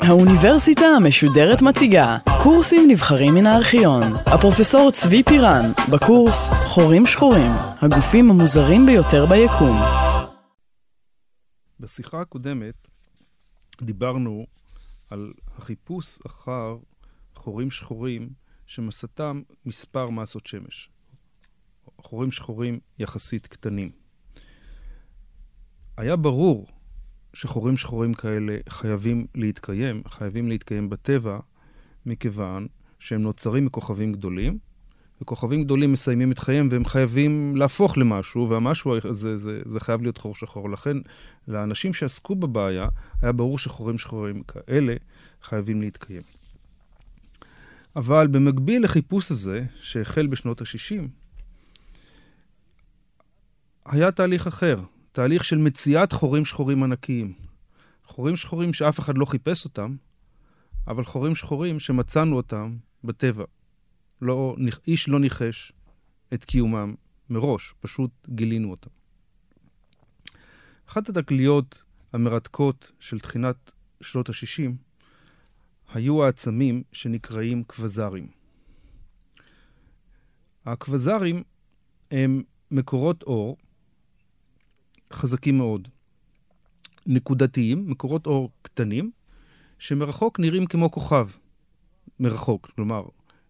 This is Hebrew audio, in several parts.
האוניברסיטה המשודרת מציגה קורסים נבחרים מן הארכיון. הפרופסור צבי פירן, בקורס חורים שחורים, הגופים המוזרים ביותר ביקום. בשיחה הקודמת דיברנו על החיפוש אחר חורים שחורים שמסתם מספר מסות שמש. חורים שחורים יחסית קטנים. היה ברור שחורים שחורים כאלה חייבים להתקיים, חייבים להתקיים בטבע, מכיוון שהם נוצרים מכוכבים גדולים, וכוכבים גדולים מסיימים את חייהם והם חייבים להפוך למשהו, והמשהו הזה זה, זה חייב להיות חור שחור. לכן, לאנשים שעסקו בבעיה, היה ברור שחורים שחורים כאלה חייבים להתקיים. אבל במקביל לחיפוש הזה, שהחל בשנות ה-60, היה תהליך אחר, תהליך של מציאת חורים שחורים ענקיים. חורים שחורים שאף אחד לא חיפש אותם, אבל חורים שחורים שמצאנו אותם בטבע. לא, איש לא ניחש את קיומם מראש, פשוט גילינו אותם. אחת התגליות המרתקות של תחינת שנות ה-60 היו העצמים שנקראים קווזרים. הקווזרים הם מקורות אור חזקים מאוד, נקודתיים, מקורות אור קטנים, שמרחוק נראים כמו כוכב. מרחוק, כלומר,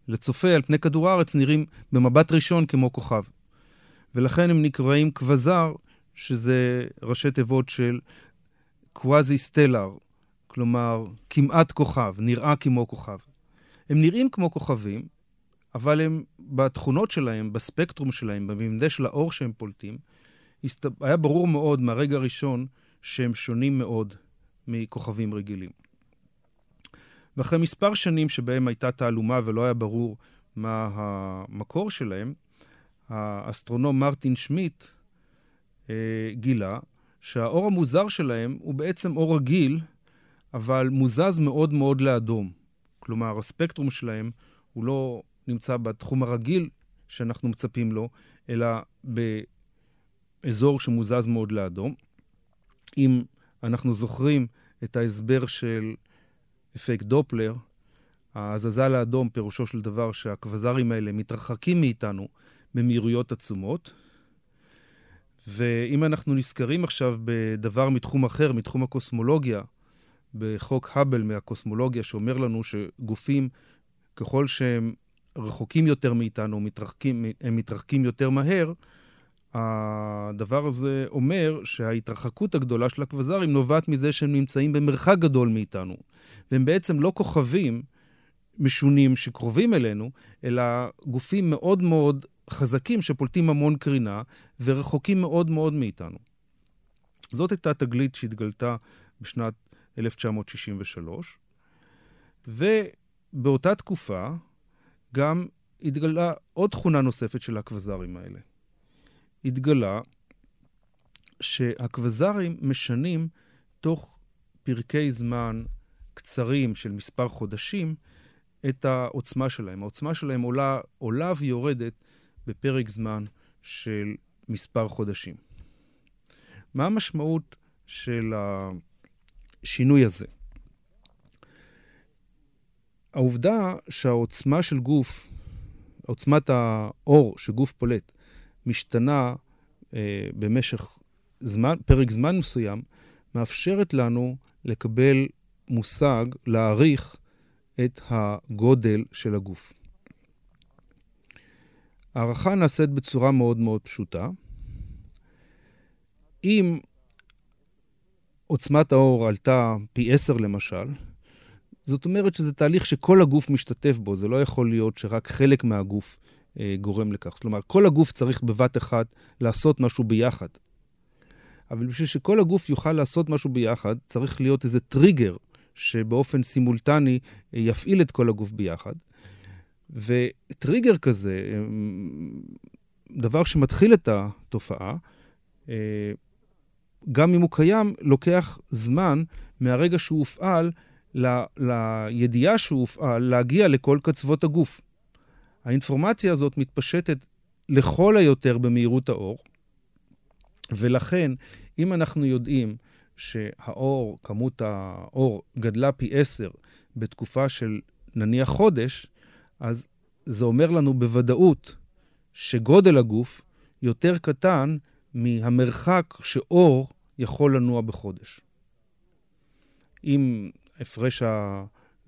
לצופה על פני כדור הארץ נראים במבט ראשון כמו כוכב. ולכן הם נקראים קווזר, שזה ראשי תיבות של קוואזי סטלר, כלומר, כמעט כוכב, נראה כמו כוכב. הם נראים כמו כוכבים, אבל הם, בתכונות שלהם, בספקטרום שלהם, בממדי של האור שהם פולטים, היה ברור מאוד מהרגע הראשון שהם שונים מאוד מכוכבים רגילים. ואחרי מספר שנים שבהם הייתה תעלומה ולא היה ברור מה המקור שלהם, האסטרונום מרטין שמיט אה, גילה שהאור המוזר שלהם הוא בעצם אור רגיל, אבל מוזז מאוד מאוד לאדום. כלומר, הספקטרום שלהם הוא לא נמצא בתחום הרגיל שאנחנו מצפים לו, אלא באזור שמוזז מאוד לאדום. אם אנחנו זוכרים את ההסבר של אפקט דופלר, ההזזה לאדום פירושו של דבר שהקווזרים האלה מתרחקים מאיתנו במהירויות עצומות. ואם אנחנו נזכרים עכשיו בדבר מתחום אחר, מתחום הקוסמולוגיה, בחוק האבל מהקוסמולוגיה, שאומר לנו שגופים, ככל שהם רחוקים יותר מאיתנו, מתרחקים, הם מתרחקים יותר מהר, הדבר הזה אומר שההתרחקות הגדולה של הקווזרים נובעת מזה שהם נמצאים במרחק גדול מאיתנו. והם בעצם לא כוכבים משונים שקרובים אלינו, אלא גופים מאוד מאוד חזקים שפולטים המון קרינה ורחוקים מאוד מאוד מאיתנו. זאת הייתה תגלית שהתגלתה בשנת 1963, ובאותה תקופה גם התגלה עוד תכונה נוספת של הקווזרים האלה. התגלה שהקווזרים משנים תוך פרקי זמן קצרים של מספר חודשים את העוצמה שלהם. העוצמה שלהם עולה, עולה ויורדת בפרק זמן של מספר חודשים. מה המשמעות של השינוי הזה? העובדה שהעוצמה של גוף, עוצמת האור שגוף פולט, משתנה אה, במשך זמן, פרק זמן מסוים, מאפשרת לנו לקבל מושג, להעריך את הגודל של הגוף. הערכה נעשית בצורה מאוד מאוד פשוטה. אם עוצמת האור עלתה פי עשר למשל, זאת אומרת שזה תהליך שכל הגוף משתתף בו, זה לא יכול להיות שרק חלק מהגוף גורם לכך. כלומר, כל הגוף צריך בבת אחת לעשות משהו ביחד. אבל בשביל שכל הגוף יוכל לעשות משהו ביחד, צריך להיות איזה טריגר שבאופן סימולטני אה, יפעיל את כל הגוף ביחד. וטריגר כזה, אה, דבר שמתחיל את התופעה, גם אם הוא קיים, לוקח זמן מהרגע שהוא הופעל ל, לידיעה שהוא הופעל להגיע לכל קצוות הגוף. האינפורמציה הזאת מתפשטת לכל היותר במהירות האור, ולכן, אם אנחנו יודעים שהאור, כמות האור גדלה פי עשר בתקופה של נניח חודש, אז זה אומר לנו בוודאות שגודל הגוף יותר קטן מהמרחק שאור יכול לנוע בחודש. אם הפרש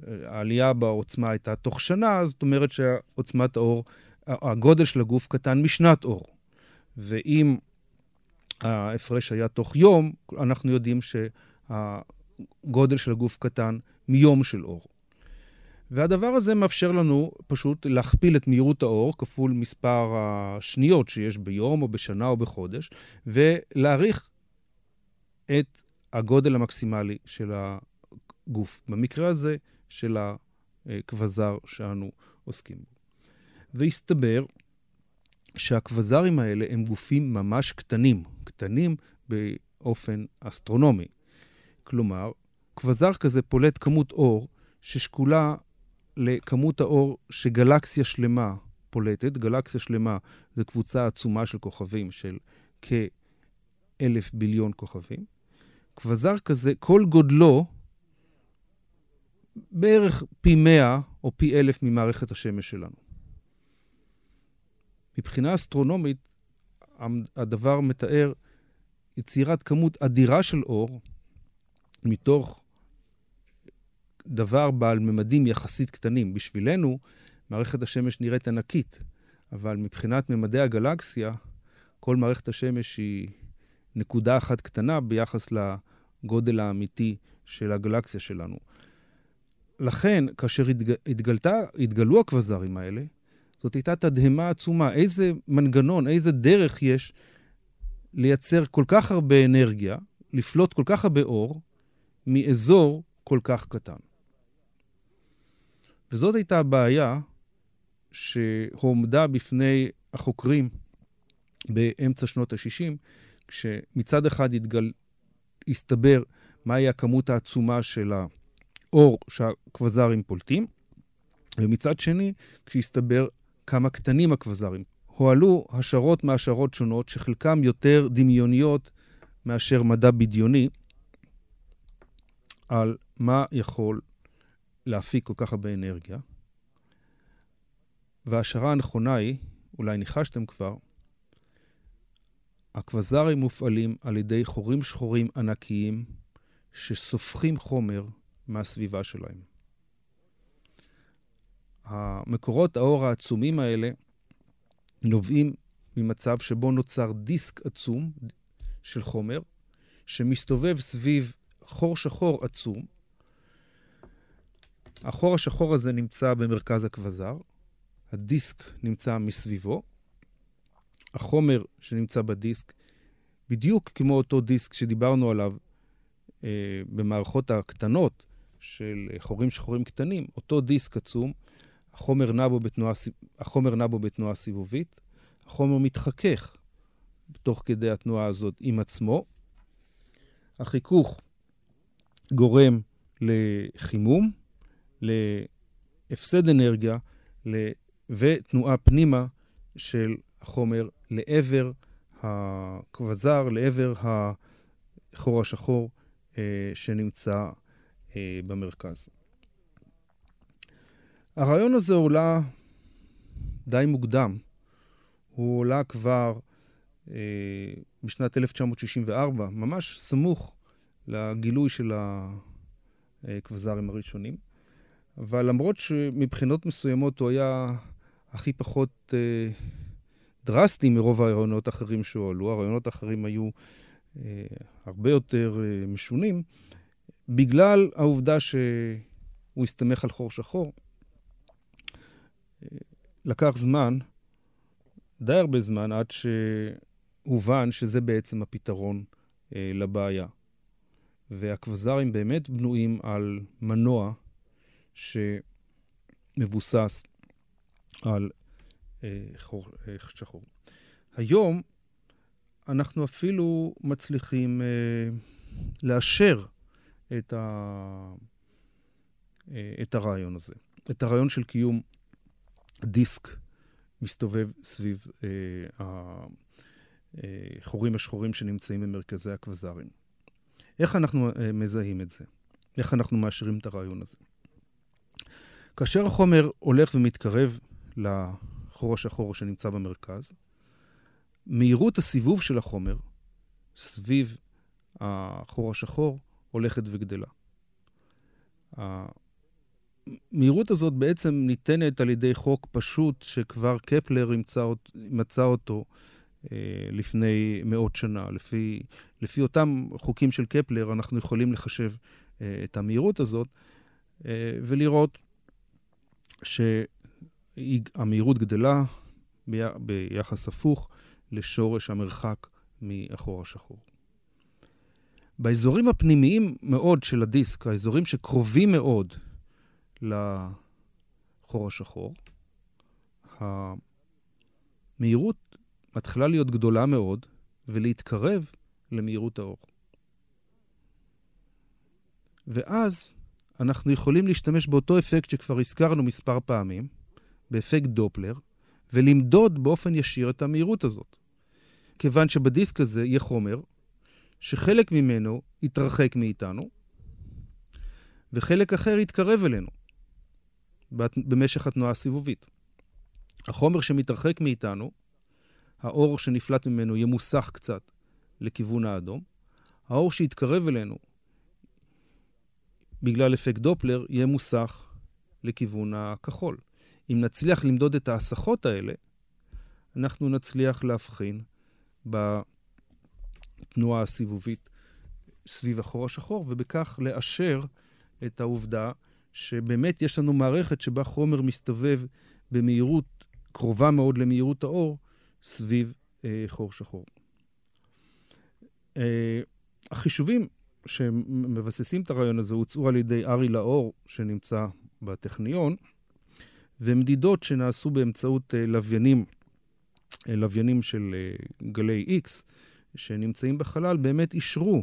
העלייה בעוצמה הייתה תוך שנה, זאת אומרת שעוצמת האור, הגודל של הגוף קטן משנת אור. ואם ההפרש היה תוך יום, אנחנו יודעים שהגודל של הגוף קטן מיום של אור. והדבר הזה מאפשר לנו פשוט להכפיל את מהירות האור כפול מספר השניות שיש ביום או בשנה או בחודש, ולהעריך את הגודל המקסימלי של הגוף. במקרה הזה של הכבזר שאנו עוסקים בו. והסתבר שהכבזרים האלה הם גופים ממש קטנים, קטנים באופן אסטרונומי. כלומר, כבזר כזה פולט כמות אור ששקולה לכמות האור שגלקסיה שלמה פולטת. גלקסיה שלמה זה קבוצה עצומה של כוכבים של כאלף ביליון כוכבים. כבזר כזה, כל גודלו בערך פי מאה או פי אלף ממערכת השמש שלנו. מבחינה אסטרונומית, הדבר מתאר יצירת כמות אדירה של אור מתוך דבר בעל ממדים יחסית קטנים. בשבילנו, מערכת השמש נראית ענקית, אבל מבחינת ממדי הגלקסיה, כל מערכת השמש היא נקודה אחת קטנה ביחס לגודל האמיתי של הגלקסיה שלנו. לכן, כאשר התג... התגלתה, התגלו הכבזרים האלה, זאת הייתה תדהמה עצומה. איזה מנגנון, איזה דרך יש לייצר כל כך הרבה אנרגיה, לפלוט כל כך הרבה אור, מאזור כל כך קטן. וזאת הייתה הבעיה שהועמדה בפני החוקרים באמצע שנות ה-60, כשמצד אחד התגל... הסתבר מהי הכמות העצומה של האור שהכבזרים פולטים, ומצד שני, כשהסתבר כמה קטנים הכבזרים. הועלו השערות מהשערות שונות, שחלקם יותר דמיוניות מאשר מדע בדיוני, על מה יכול להפיק כל כך הרבה אנרגיה. וההשערה הנכונה היא, אולי ניחשתם כבר, הכבזרים מופעלים על ידי חורים שחורים ענקיים שסופחים חומר מהסביבה שלהם. המקורות האור העצומים האלה נובעים ממצב שבו נוצר דיסק עצום של חומר שמסתובב סביב חור שחור עצום. החור השחור הזה נמצא במרכז הכבזר, הדיסק נמצא מסביבו, החומר שנמצא בדיסק, בדיוק כמו אותו דיסק שדיברנו עליו אה, במערכות הקטנות של חורים שחורים קטנים, אותו דיסק עצום, החומר נע בו בתנועה, החומר נע בו בתנועה סיבובית, החומר מתחכך תוך כדי התנועה הזאת עם עצמו. החיכוך גורם לחימום, להפסד אנרגיה ותנועה פנימה של החומר לעבר הכבזר, לעבר החור השחור אה, שנמצא אה, במרכז. הרעיון הזה עולה די מוקדם. הוא עולה כבר אה, בשנת 1964, ממש סמוך לגילוי של הכבזרים הראשונים. אבל למרות שמבחינות מסוימות הוא היה הכי פחות אה, דרסטי מרוב הרעיונות האחרים שהועלו, הרעיונות האחרים היו אה, הרבה יותר אה, משונים, בגלל העובדה שהוא הסתמך על חור שחור. לקח זמן, די הרבה זמן, עד שהובן שזה בעצם הפתרון אה, לבעיה. והכבזרים באמת בנויים על מנוע שמבוסס על אה, חור אה, שחור. היום אנחנו אפילו מצליחים לאשר את, ה, אה, את הרעיון הזה, את הרעיון של קיום דיסק מסתובב סביב אה, החורים השחורים שנמצאים במרכזי הכבזרים. איך אנחנו אה, מזהים את זה? איך אנחנו מאשרים את הרעיון הזה? כאשר החומר הולך ומתקרב לחור השחור שנמצא במרכז, מהירות הסיבוב של החומר סביב החור השחור הולכת וגדלה. המהירות הזאת בעצם ניתנת על ידי חוק פשוט שכבר קפלר מצא אותו אה, לפני מאות שנה. לפי, לפי אותם חוקים של קפלר, אנחנו יכולים לחשב אה, את המהירות הזאת אה, ולראות שהמהירות גדלה ביחס הפוך לשורש המרחק מהחור השחור. באזורים הפנימיים מאוד של הדיסק, האזורים שקרובים מאוד לחור השחור, המהירות מתחילה להיות גדולה מאוד ולהתקרב למהירות האור. ואז אנחנו יכולים להשתמש באותו אפקט שכבר הזכרנו מספר פעמים, באפקט דופלר, ולמדוד באופן ישיר את המהירות הזאת. כיוון שבדיסק הזה יהיה חומר שחלק ממנו יתרחק מאיתנו, וחלק אחר יתקרב אלינו במשך התנועה הסיבובית. החומר שמתרחק מאיתנו, האור שנפלט ממנו ימוסך קצת לכיוון האדום. האור שיתקרב אלינו בגלל אפקט דופלר יהיה מוסך לכיוון הכחול. אם נצליח למדוד את ההסחות האלה, אנחנו נצליח להבחין בתנועה הסיבובית סביב החור השחור, ובכך לאשר את העובדה שבאמת יש לנו מערכת שבה חומר מסתובב במהירות קרובה מאוד למהירות האור סביב אה, חור שחור. אה, החישובים שמבססים את הרעיון הזה הוצאו על ידי ארי לאור, שנמצא בטכניון, ומדידות שנעשו באמצעות אה, לוויינים, אה, לוויינים של אה, גלי X, שנמצאים בחלל, באמת אישרו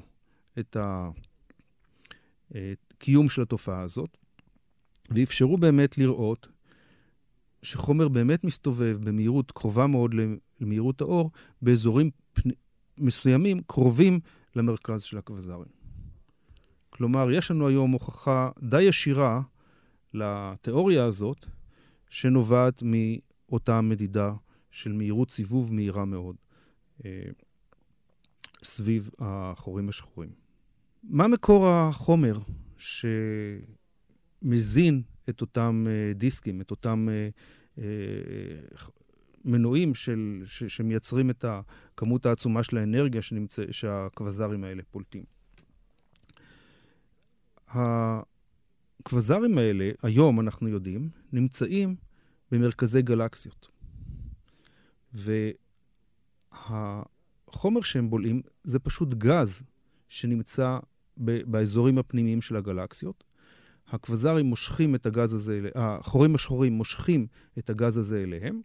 את הקיום של התופעה הזאת, ואפשרו באמת לראות שחומר באמת מסתובב במהירות קרובה מאוד למהירות האור, באזורים פני... מסוימים קרובים למרכז של הכבזרים. כלומר, יש לנו היום הוכחה די ישירה לתיאוריה הזאת, שנובעת מאותה מדידה של מהירות סיבוב מהירה מאוד אה, סביב החורים השחורים. מה מקור החומר שמזין את אותם אה, דיסקים, את אותם אה, מנועים של, ש, שמייצרים את הכמות העצומה של האנרגיה שנמצא, שהכבזרים האלה פולטים? הכבזרים האלה, היום אנחנו יודעים, נמצאים במרכזי גלקסיות. והחומר שהם בולעים זה פשוט גז שנמצא באזורים הפנימיים של הגלקסיות. הכבזרים מושכים את הגז הזה, החורים השחורים מושכים את הגז הזה אליהם.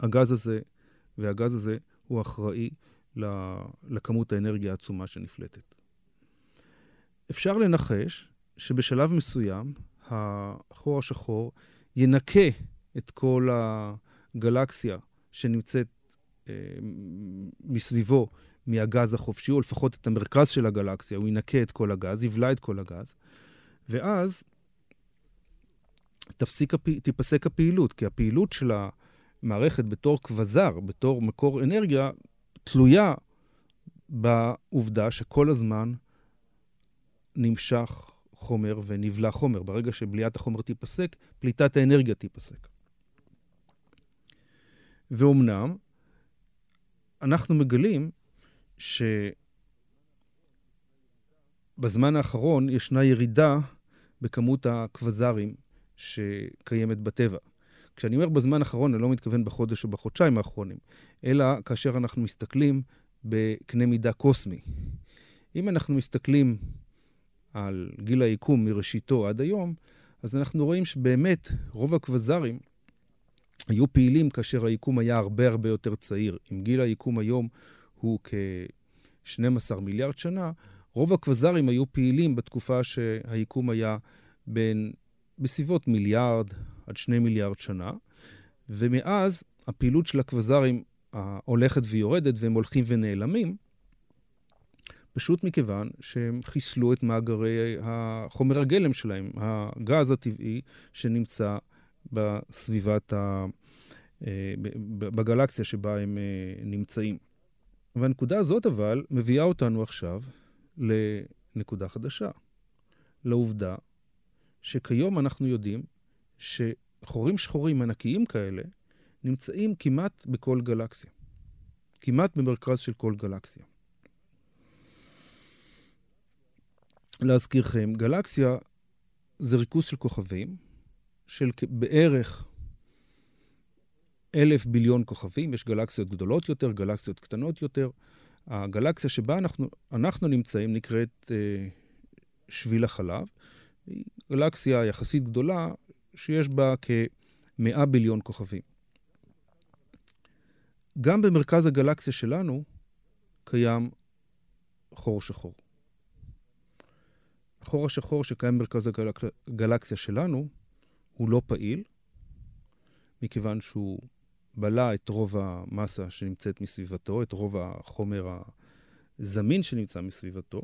הגז הזה והגז הזה הוא אחראי לכמות האנרגיה העצומה שנפלטת. אפשר לנחש שבשלב מסוים החור השחור ינקה את כל הגלקסיה שנמצאת מסביבו מהגז החופשי, או לפחות את המרכז של הגלקסיה, הוא ינקה את כל הגז, יבלע את כל הגז, ואז תפסיק, תיפסק הפעילות, כי הפעילות של המערכת בתור כבזר, בתור מקור אנרגיה, תלויה בעובדה שכל הזמן נמשך חומר ונבלע חומר. ברגע שבליעת החומר תיפסק, פליטת האנרגיה תיפסק. ואומנם, אנחנו מגלים שבזמן האחרון ישנה ירידה בכמות הכבזרים שקיימת בטבע. כשאני אומר בזמן האחרון, אני לא מתכוון בחודש או בחודשיים האחרונים, אלא כאשר אנחנו מסתכלים בקנה מידה קוסמי. אם אנחנו מסתכלים על גיל היקום מראשיתו עד היום, אז אנחנו רואים שבאמת רוב הכבזרים היו פעילים כאשר היקום היה הרבה הרבה יותר צעיר. אם גיל היקום היום הוא כ-12 מיליארד שנה, רוב הכבזרים היו פעילים בתקופה שהיקום היה בין, בסביבות מיליארד עד שני מיליארד שנה, ומאז הפעילות של הכבזרים הולכת ויורדת והם הולכים ונעלמים, פשוט מכיוון שהם חיסלו את מאגרי החומר הגלם שלהם, הגז הטבעי שנמצא בסביבת, ה... אה, בגלקסיה שבה הם אה, נמצאים. והנקודה הזאת אבל מביאה אותנו עכשיו לנקודה חדשה, לעובדה שכיום אנחנו יודעים שחורים שחורים ענקיים כאלה נמצאים כמעט בכל גלקסיה, כמעט במרכז של כל גלקסיה. להזכירכם, גלקסיה זה ריכוז של כוכבים, של בערך אלף ביליון כוכבים, יש גלקסיות גדולות יותר, גלקסיות קטנות יותר. הגלקסיה שבה אנחנו, אנחנו נמצאים נקראת אה, שביל החלב. היא גלקסיה יחסית גדולה, שיש בה כמאה ביליון כוכבים. גם במרכז הגלקסיה שלנו קיים חור שחור. החור השחור שקיים במרכז הגלקסיה שלנו הוא לא פעיל, מכיוון שהוא בלע את רוב המסה שנמצאת מסביבתו, את רוב החומר הזמין שנמצא מסביבתו,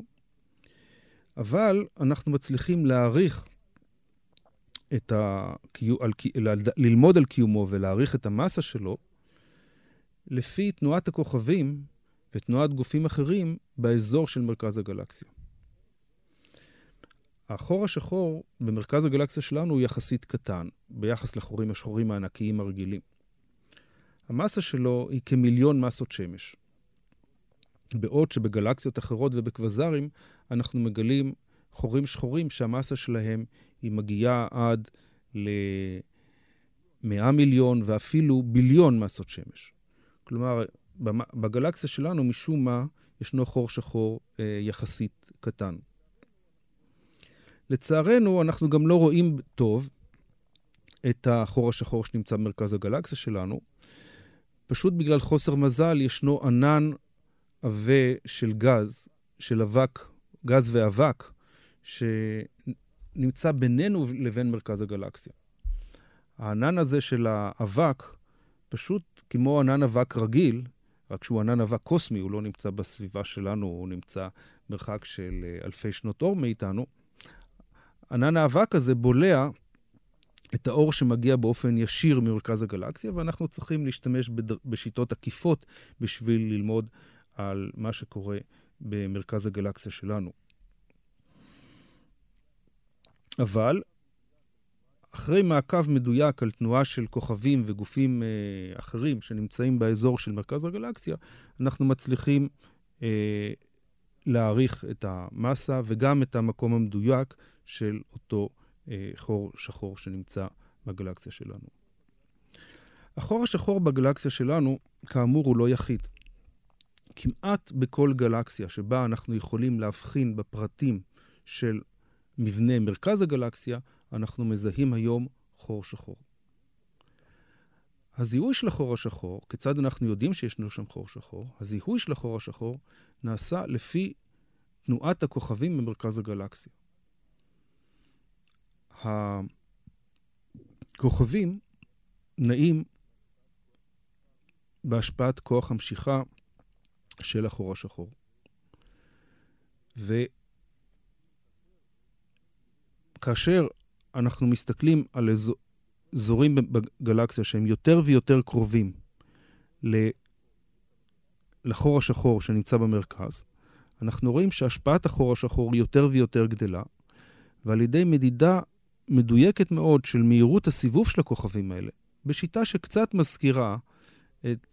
אבל אנחנו מצליחים להעריך את ה... על... ללמוד על קיומו ולהעריך את המסה שלו לפי תנועת הכוכבים ותנועת גופים אחרים באזור של מרכז הגלקסיה. החור השחור במרכז הגלקסיה שלנו הוא יחסית קטן ביחס לחורים השחורים הענקיים הרגילים. המסה שלו היא כמיליון מסות שמש. בעוד שבגלקסיות אחרות ובקווזרים אנחנו מגלים חורים שחורים שהמסה שלהם היא מגיעה עד ל-100 מיליון ואפילו ביליון מסות שמש. כלומר, בגלקסיה שלנו משום מה ישנו חור שחור אה, יחסית קטן. לצערנו, אנחנו גם לא רואים טוב את החור השחור שנמצא במרכז הגלקסיה שלנו. פשוט בגלל חוסר מזל ישנו ענן עבה של גז, של אבק, גז ואבק, שנמצא בינינו לבין מרכז הגלקסיה. הענן הזה של האבק, פשוט כמו ענן אבק רגיל, רק שהוא ענן אבק קוסמי, הוא לא נמצא בסביבה שלנו, הוא נמצא מרחק של אלפי שנות אור מאיתנו, ענן האבק הזה בולע את האור שמגיע באופן ישיר ממרכז הגלקסיה, ואנחנו צריכים להשתמש. בשיטות עקיפות בשביל ללמוד על מה שקורה במרכז הגלקסיה שלנו. אבל אחרי מעקב מדויק על תנועה של כוכבים וגופים אה, אחרים שנמצאים באזור של מרכז הגלקסיה, אנחנו מצליחים אה, להעריך את המסה וגם את המקום המדויק של אותו אה, חור שחור שנמצא בגלקסיה שלנו. החור השחור בגלקסיה שלנו, כאמור, הוא לא יחיד. כמעט בכל גלקסיה שבה אנחנו יכולים להבחין בפרטים של מבנה מרכז הגלקסיה, אנחנו מזהים היום חור שחור. הזיהוי של החור השחור, כיצד אנחנו יודעים שישנו שם חור שחור? הזיהוי של החור השחור נעשה לפי תנועת הכוכבים במרכז הגלקסיה. הכוכבים נעים בהשפעת כוח המשיכה של החור השחור. וכאשר אנחנו מסתכלים על אזורים בגלקסיה שהם יותר ויותר קרובים לחור השחור שנמצא במרכז, אנחנו רואים שהשפעת החור השחור היא יותר ויותר גדלה, ועל ידי מדידה מדויקת מאוד של מהירות הסיבוב של הכוכבים האלה, בשיטה שקצת מזכירה את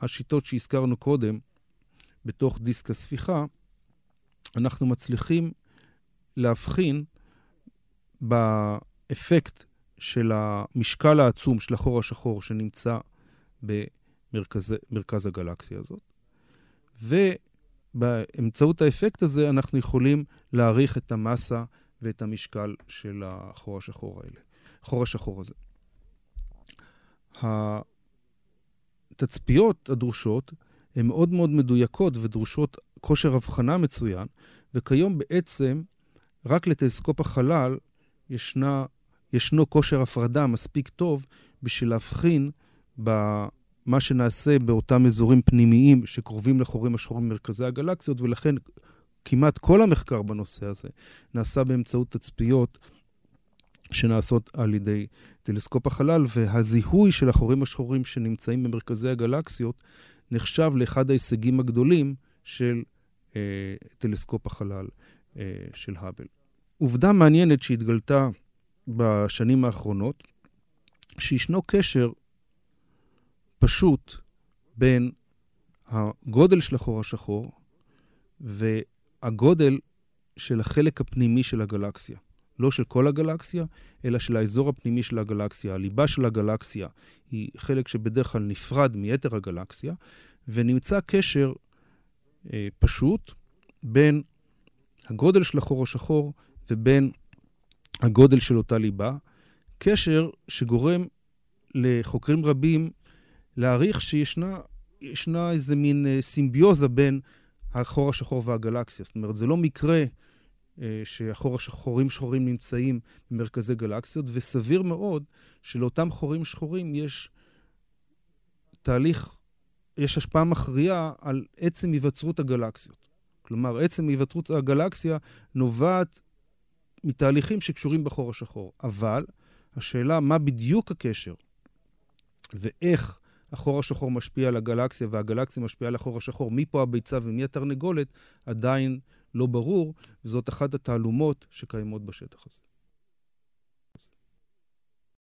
השיטות שהזכרנו קודם בתוך דיסק הספיחה, אנחנו מצליחים להבחין באפקט של המשקל העצום של החור השחור שנמצא במרכז הגלקסיה הזאת. ובאמצעות האפקט הזה אנחנו יכולים להעריך את המסה ואת המשקל של החור השחור האלה, החור השחור הזה. התצפיות הדרושות הן מאוד מאוד מדויקות ודרושות כושר הבחנה מצוין, וכיום בעצם רק לטלסקופ החלל ישנה, ישנו כושר הפרדה מספיק טוב בשביל להבחין מה שנעשה באותם אזורים פנימיים שקרובים לחורים השחורים במרכזי הגלקסיות, ולכן כמעט כל המחקר בנושא הזה נעשה באמצעות תצפיות שנעשות על ידי טלסקופ החלל, והזיהוי של החורים השחורים שנמצאים במרכזי הגלקסיות נחשב לאחד ההישגים הגדולים של אה, טלסקופ החלל אה, של האבל. עובדה מעניינת שהתגלתה בשנים האחרונות, שישנו קשר פשוט בין הגודל של החור השחור והגודל של החלק הפנימי של הגלקסיה. לא של כל הגלקסיה, אלא של האזור הפנימי של הגלקסיה. הליבה של הגלקסיה היא חלק שבדרך כלל נפרד מיתר הגלקסיה, ונמצא קשר אה, פשוט בין הגודל של החור השחור ובין הגודל של אותה ליבה, קשר שגורם לחוקרים רבים להעריך שישנה ישנה איזה מין אה, סימביוזה בין החור השחור והגלקסיה. זאת אומרת, זה לא מקרה אה, שהחור השחורים שחורים נמצאים במרכזי גלקסיות, וסביר מאוד שלאותם חורים שחורים יש תהליך, יש השפעה מכריעה על עצם היווצרות הגלקסיות. כלומר, עצם היווצרות הגלקסיה נובעת מתהליכים שקשורים בחור השחור. אבל השאלה מה בדיוק הקשר ואיך החור השחור משפיע על הגלקסיה והגלקסיה משפיעה על החור השחור, מי פה הביצה ומי התרנגולת, עדיין לא ברור, וזאת אחת התעלומות שקיימות בשטח הזה.